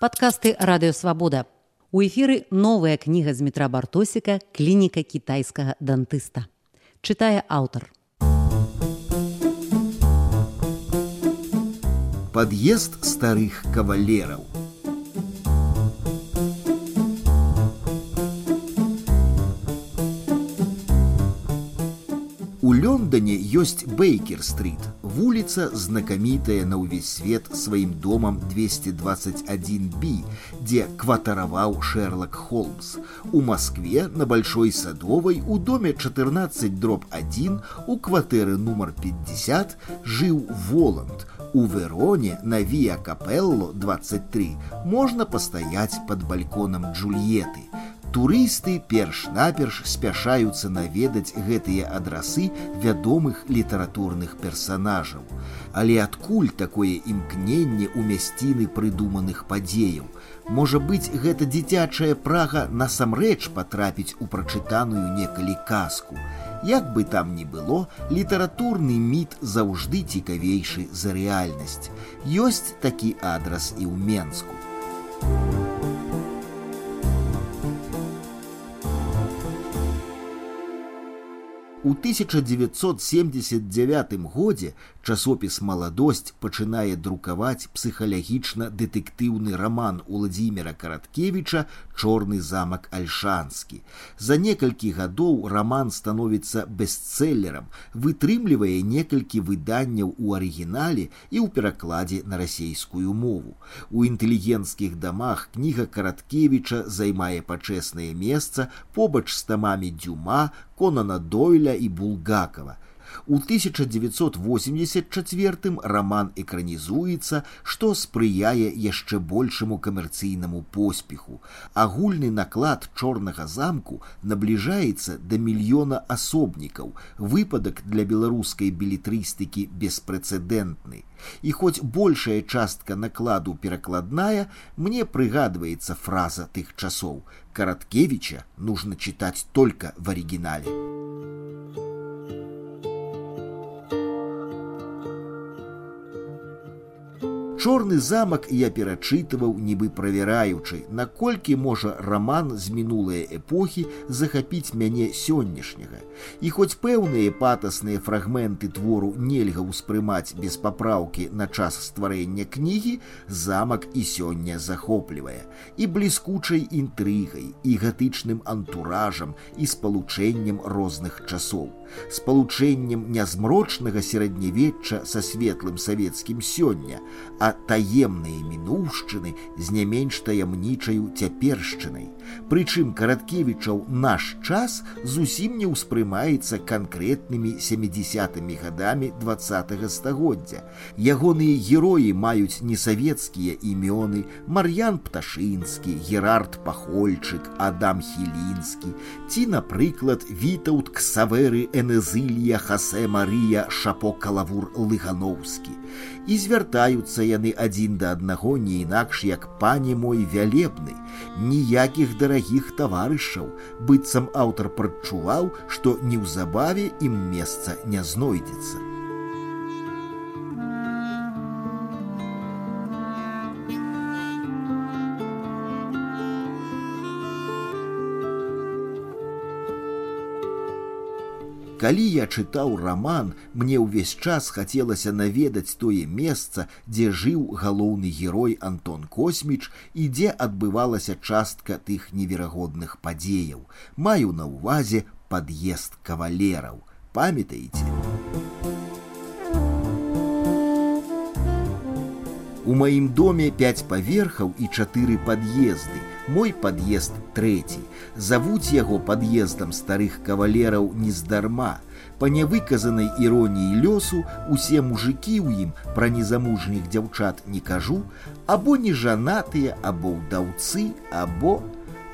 Падкасты радыёвабода. У эфіры новая кніга з метра бартосіка клініка кітайскага дантыста. Чытае аўтар. Пад'езд старых кавалераў. Лондоне ёсць Бейкер-стрит, вуліца знакамітая на ўвесь свет сваім домам 221B, дзе кватараваў Шерлок Холмс. У Маскве на большой садовай у доме 14 дроп 1 у кватэры нумар 50 жыў Воланд. У Вероне на Віа Капелло 23 можна пастаяць под бальконам Джульеты. Турысты перш-наперш спяшаюцца наведаць гэтыя адрасы вядомых літаратурных персанажаў. Але адкуль такое імкненне ў мясціны прыдуманых падзеяў. Можа быць, гэта дзіцячая прага насамрэч патрапіць у прачытаную некалі казку. Як бы там ні было, літаратурны міт заўжды цікавейшы за рэальнасць. Ёсць такі адрас і ў Менску. У 1979 годзе часопіс маладосць пачынае друкаваць псіхалагічна-дэтэктыўны раман Уладзіміра Караткевіча чорны замак альшанскі. За некалькі гадоў раман становіцца бестселлерам, вытрымлівае некалькі выданняў у арыгінале і ў перакладзе на расейскую мову. У інтэлігенцкіх дамах кніга Караткевіча займае пачэснае месца побач з тамамі дзюма, Конана Дойля і Булгакова. У 1984 роман экранізуецца, што спрыяе яшчэ большаму камерцыйнаму поспеху. Агульны наклад чорнага замку набліжаецца да мільёна асобнікаў. Выпадак для беларускай білетрыстыкі беспрэцэдэнтны. І хоць большая частка накладу перакладная, мне прыгадваецца фраза тых часоў. Караткевича нужно читать только в оригинале. Чорны замак я перачытываў, нібы правяраючы, наколькі можа раман з мінулыя эпохі захапіць мяне сённяшняга. І хоць пэўныя патасныя фрагменты твору нельга ўспрымаць без папраўкі на час стварэння кнігі, замак і сёння захоплівае і бліскучай інтрыгай і гатычным антуражам і спалучэннем розных часоў спалучэннем нязмрочнага сярэднявечча са светлым савецкім сёння, а таемныя мінуўшчыны з не менш таямнічаю цяпершчынай. Прычым караткевічаў наш час зусім не ўспрымаецца канкрэтнымі семидесятымі гадамі два стагоддзя. Ягоныя героі маюць несавецкія імёны, Мар'ян Пташынскі, Герард Пахольчык, Адам Хілінскі, ці, напрыклад, вітаўт ксаверы Энезылья Хасе Марыя Шапо Калавур Лыгановскі. І звяртаюцца яны адзін да аднаго не інакш як пані мой вялебны, ніякіх дарагіх таварышаў, быццам аўтар прадчуваў, што неўзабаве ім месца не знойдзецца. Калі я чытаў раман, мне ўвесь час хацелася наведаць тое месца, дзе жыў галоўны герой Антон Косміч і дзе адбывалася частка тых неверагодных падзеяў. Маю на ўвазе пад'езд кавалераў. Памятаеце? У маім доме пяць паверхаў і чатыры пад'езды мой пад'езд трэці. Завуць яго пад'ездам старых кавалераў нездарма. Па нявыказанай іроніі лёсу усе мужикі ў ім пра незамужніх дзяўчат не кажу або не жанатыя або ўдаўцы або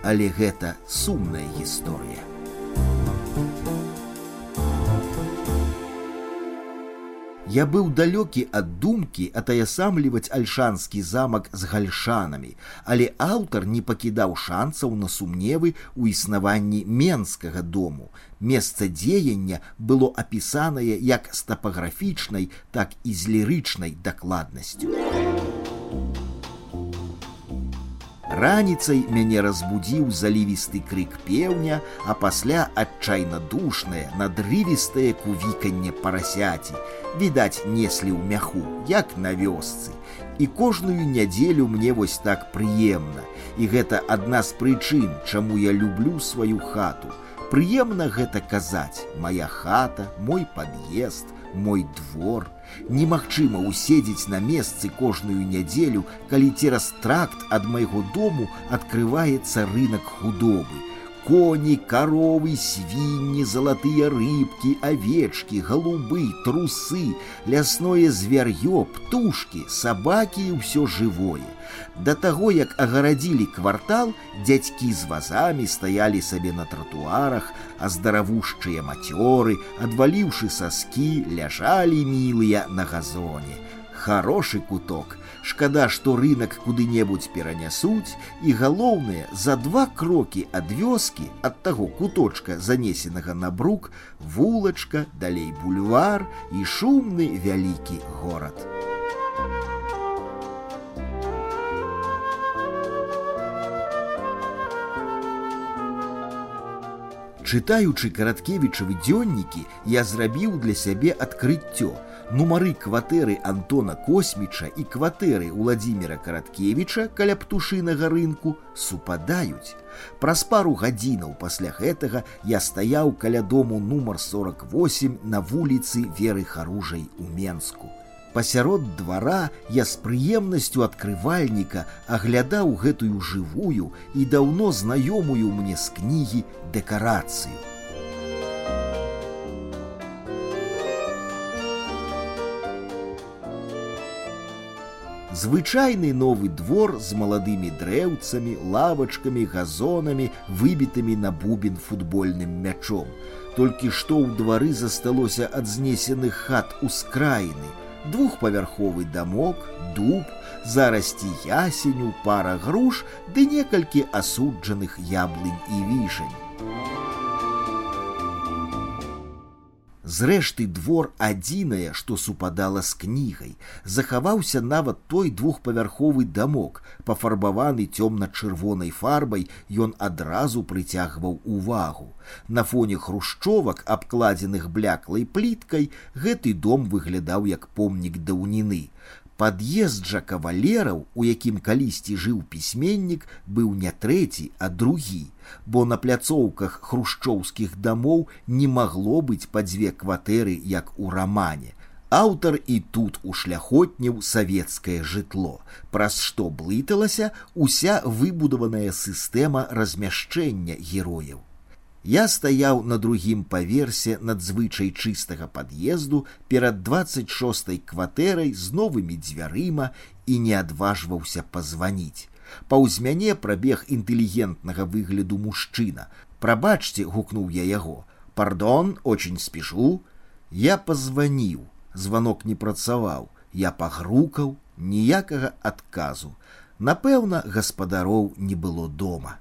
але гэта сумная гісторыя Я быў далёкі ад думкі атаясамліваць альшанскі замак з гальшанамі, але аўтар не пакідаў шанцаў на сумневы ў існаванні менскага дому. Месца дзеяння было апісанае як з тапаграфічнай, так і з лірычнай дакладнасцю. Раніцай мяне разбудзіў залівісты крык пеўня, а пасля адчайна душнае, надрывістае кувіканне парасяці. Відаць, неслі ў мяху, як на вёсцы. І кожную нядзелю мне вось так прыемна. І гэта адна з прычын, чаму я люблю сваю хату. Прыемна гэта казаць: моя хата, мой пад'езд, мой двор. Немагчыма уседзець на месцы кожную нядзелю, калі цераз тракт ад майго дому адкрываецца рынок худобы. Коні, каровы, свінні, залатыя рыбкі, авечкі, галубы, трусы, лясное звяр'ё, птушкі, сабакі і ўсё жывое. Да таго, як агарадзілі квартал, дзядзькі з вазамі стаялі сабе на тратуарах, а здаравушчыя мацёры, адваліўшы саскі, ляжалі мілыя на газоне. Харошы куток. Шкада, што рынок куды-небудзь перанясуць, і галоўнае, за два крокі ад вёскі ад таго куточка, занесенага на брук, вулачка, далей бульвар і шумны вялікі горад. Чытаючы караткевічавы дзённікі, я зрабіў для сябе адкрыццё. Нумары кватэры Антона Косміча і кватэры Владзіміра Караткевіча каля птушынага рынку супадаюць. Праз пару гадзінаў пасля гэтага я стаяў каля дому нумар 48 на вуліцы веры харужай у Менску пасярод двара я з прыемнасцю адкрывальніка аглядаў гэтую жывую і даўно знаёмую мне з кнігі дэкарацыю. Звычайны новы двор з маладымі дрэўцамі, лавачкамі, газонамі, выбітымі на бубен футбольным мячом. Толькі што ў двары засталося ад знесеных хат ускраіны, двухпавярховы дамок, дуб, зарасці ясеню, пара груш ды некалькі асуджаных яблынь і вішань. Зрэшты двор адзінае, што супадала з кнігай, захаваўся нават той двухпавярховы дамок, пафарбаваны цёмна-чырвонай фарбай, ён адразу прыцягваў увагу. На фоне хрушчовак, абкладзеных бляклай пліткай, гэты дом выглядаў як помнік даўніны. Пад'езд жа кавалераў, у якім калісьці жыў пісьменнік, быў не трэці, а другі, бо на пляцоўках хрушчоўскіх дамоў не магло быць па дзве кватэры, як у рамане. Аўтар і тут ушляхотніў савецкае жытло, праз што блыталася уся выбудаваная сістэма размяшчэння герояў. Я стаяў на другім паверсе надзвычай чыстага пад'езду перад 26 кватэрай з новымі дзвярыма і не адважваўся пазваніць. Паўз мяне прабег інтэлігентнага выгляду мужчына. Прабачце, гукнуў я яго. Пардон, очень спешу. Я пазваніў. Званок не працаваў. Я пагрукаў ніякага адказу. Напэўна, гаспадароў не было дома.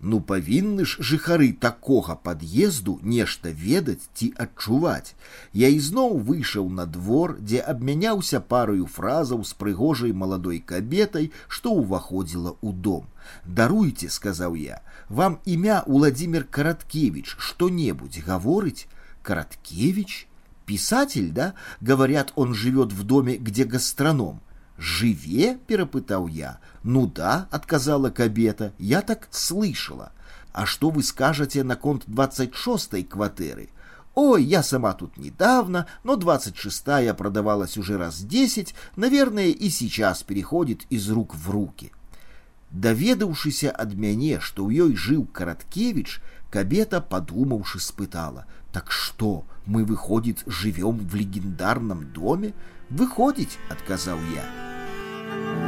Ну павінны ж жыхары такога пад'езду нешта ведаць ці адчуваць. Я ізноў выйшаў на двор, дзе абмяняўся параю фразаў з прыгожай маладой кабетай, што ўваходзіла ў дом. Даруйце, сказаў я, вам імя Владимир Караткевич что-небудзь гаворыць, Караткевич, писатель, да, говорят, он живет в доме, где гастроном. «Живе?» – перепытал я. «Ну да», – отказала кабета, – «я так слышала. А что вы скажете на конт 26-й квартиры?» «Ой, я сама тут недавно, но 26-я продавалась уже раз 10, наверное, и сейчас переходит из рук в руки». Даведаўшыся ад мяне, што ў ёй жыў караткевич, кабета падумаўшы спытала: « Так што, мы выходзіць, жывём в легендарном доме, выходзіць, адказаў я. Bye.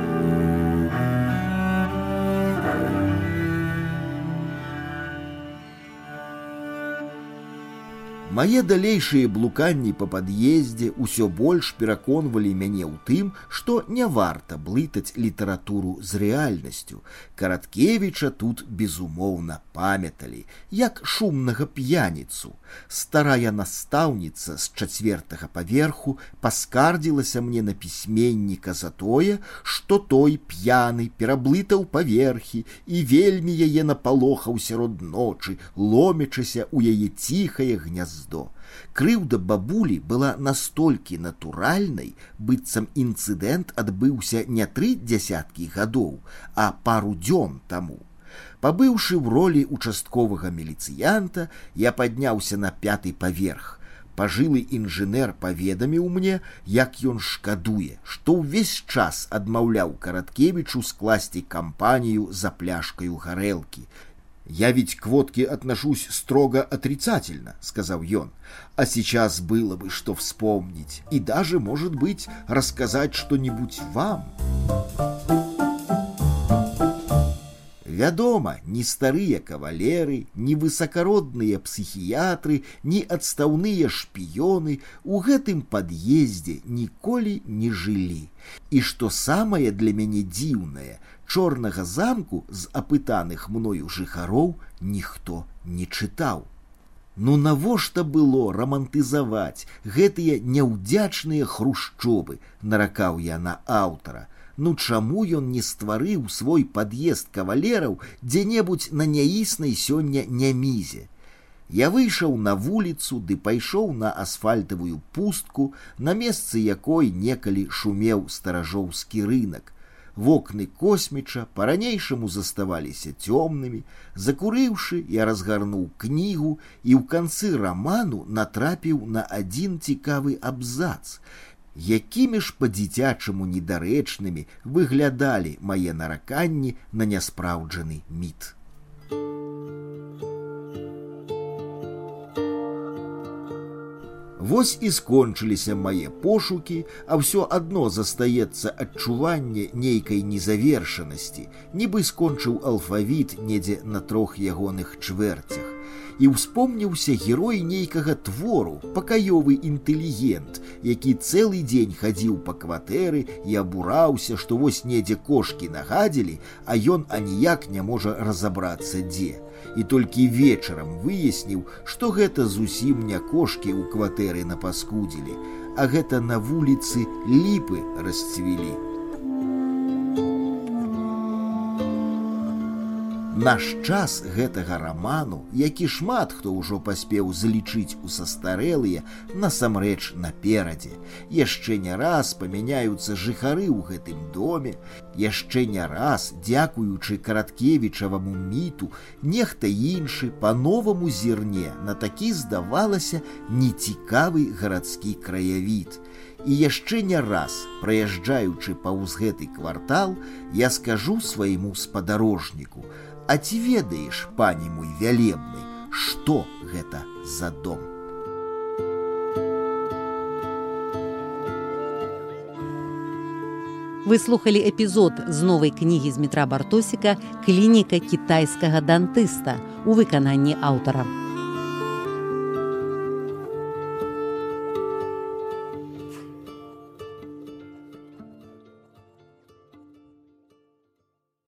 Мае далейшыя блуканні па пад'ездзе ўсё больш пераконвалі мяне ў тым, што не варта блытаць літаратуру з рэальнасцю. Караткевіча тут безумоўна памяталі, як шумнага п'яніцу. Старая настаўніца з чацвертага паверху паскардзілася мне на пісьменніка за тое, што той п'яны пераблытаў паверхі і вельмі яе напалохаў сярод ночы, ломячыся ў яе ціхае гняздо гняздо. Крыўда бабулі была настолькі натуральнай, быццам інцыдэнт адбыўся не тры дзясяткі гадоў, а пару дзён таму. Пабыўшы ў ролі участковага міліцыянта, я падняўся на пяты паверх. Пажылы інжынер паведаміў мне, як ён шкадуе, што ўвесь час адмаўляў караткевічу скласці кампанію за пляшкаю гарэлкі, «Я ведь к водке отношусь строго отрицательно», — сказал Йон. «А сейчас было бы что вспомнить и даже, может быть, рассказать что-нибудь вам». Вядома, ні старыя кавалеры, ні высакародныя псіхіятры, ні адстаўныя шпіёны у гэтым пад'ездзе ніколі не жылі. І што самае для мяне дзіўнае, чорнага замку з апытаных мною жыхароў ніхто не чытаў. Ну навошта было рамантызаваць гэтыя няўдзячныя хрушчобы, наракаў я на аўтара. Ну чаму ён не стварыў свой пад'езд кавалераў дзе-небудзь на няіснай сёння нямізе. Я выйшаў на вуліцу ды пайшоў на асфальтавую пустку, на месцы якой некалі шумеў старажоўскі рынок вокны косміча по-ранейшаму заставаліся цёмнымі. Закурыўшы я разгарнуў кнігу і ў канцы раману натрапіў на адзін цікавы абзац якімі ж по-дзіцячаму недарэчнымі выглядалі мае нараканні на няспраўджаны міт Вось і скончыліся мае пошукі, а ўсё адно застаецца адчуванне нейкай незавершанасці, нібы скончыў алфавіт недзе на трох ягоных чвэрцях. І ўспомніўся герой нейкага твору, пакаёвы інтэлігент, які цэлы дзень хадзіў па кватэры і абураўся, што вось недзе кошкі нагадзілі, а ён аніяк не можа разабрацца дзе і толькі вечарам выясніў, што гэта зусім не кошкі ў кватэры напаскудзілі, а гэта на вуліцы ліпы расцвілі. Наш час гэтага раману, які шмат хто ўжо паспеў залічыць у састарэлыя, насамрэч наперадзе. Яшчэ не раз памяняюцца жыхары ў гэтым доме, яшчэ не раз, дзякуючы караткевічаваму міту, нехта іншы па-новаму зірне на такі здавалася нецікавы гарадскі краявід. І яшчэ не раз, праязджаючы паўз гэты квартал, я скажу свайму спадарожніку, А ці ведаеш, пані мой вялебны, што гэта за дом? Слухали эпізод з новай кнігі з метра бартосіка клініка кітайскага дантыста у выкананні аўтара.